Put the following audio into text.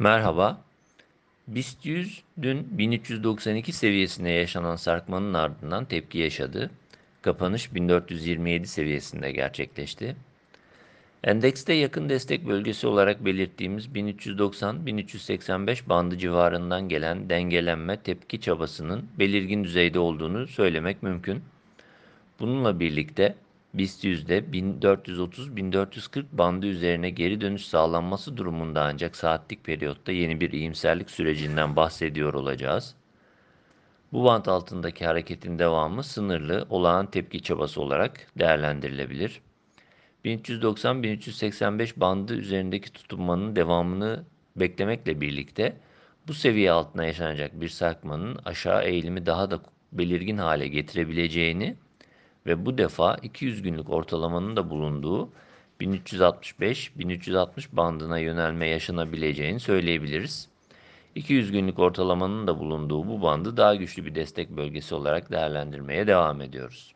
Merhaba. BIST 100 dün 1392 seviyesinde yaşanan sarkmanın ardından tepki yaşadı. Kapanış 1427 seviyesinde gerçekleşti. Endekste yakın destek bölgesi olarak belirttiğimiz 1390-1385 bandı civarından gelen dengelenme tepki çabasının belirgin düzeyde olduğunu söylemek mümkün. Bununla birlikte BIST 100'de 1430-1440 bandı üzerine geri dönüş sağlanması durumunda ancak saatlik periyotta yeni bir iyimserlik sürecinden bahsediyor olacağız. Bu bant altındaki hareketin devamı sınırlı olağan tepki çabası olarak değerlendirilebilir. 1390-1385 bandı üzerindeki tutunmanın devamını beklemekle birlikte bu seviye altına yaşanacak bir sarkmanın aşağı eğilimi daha da belirgin hale getirebileceğini ve bu defa 200 günlük ortalamanın da bulunduğu 1365-1360 bandına yönelme yaşanabileceğini söyleyebiliriz. 200 günlük ortalamanın da bulunduğu bu bandı daha güçlü bir destek bölgesi olarak değerlendirmeye devam ediyoruz.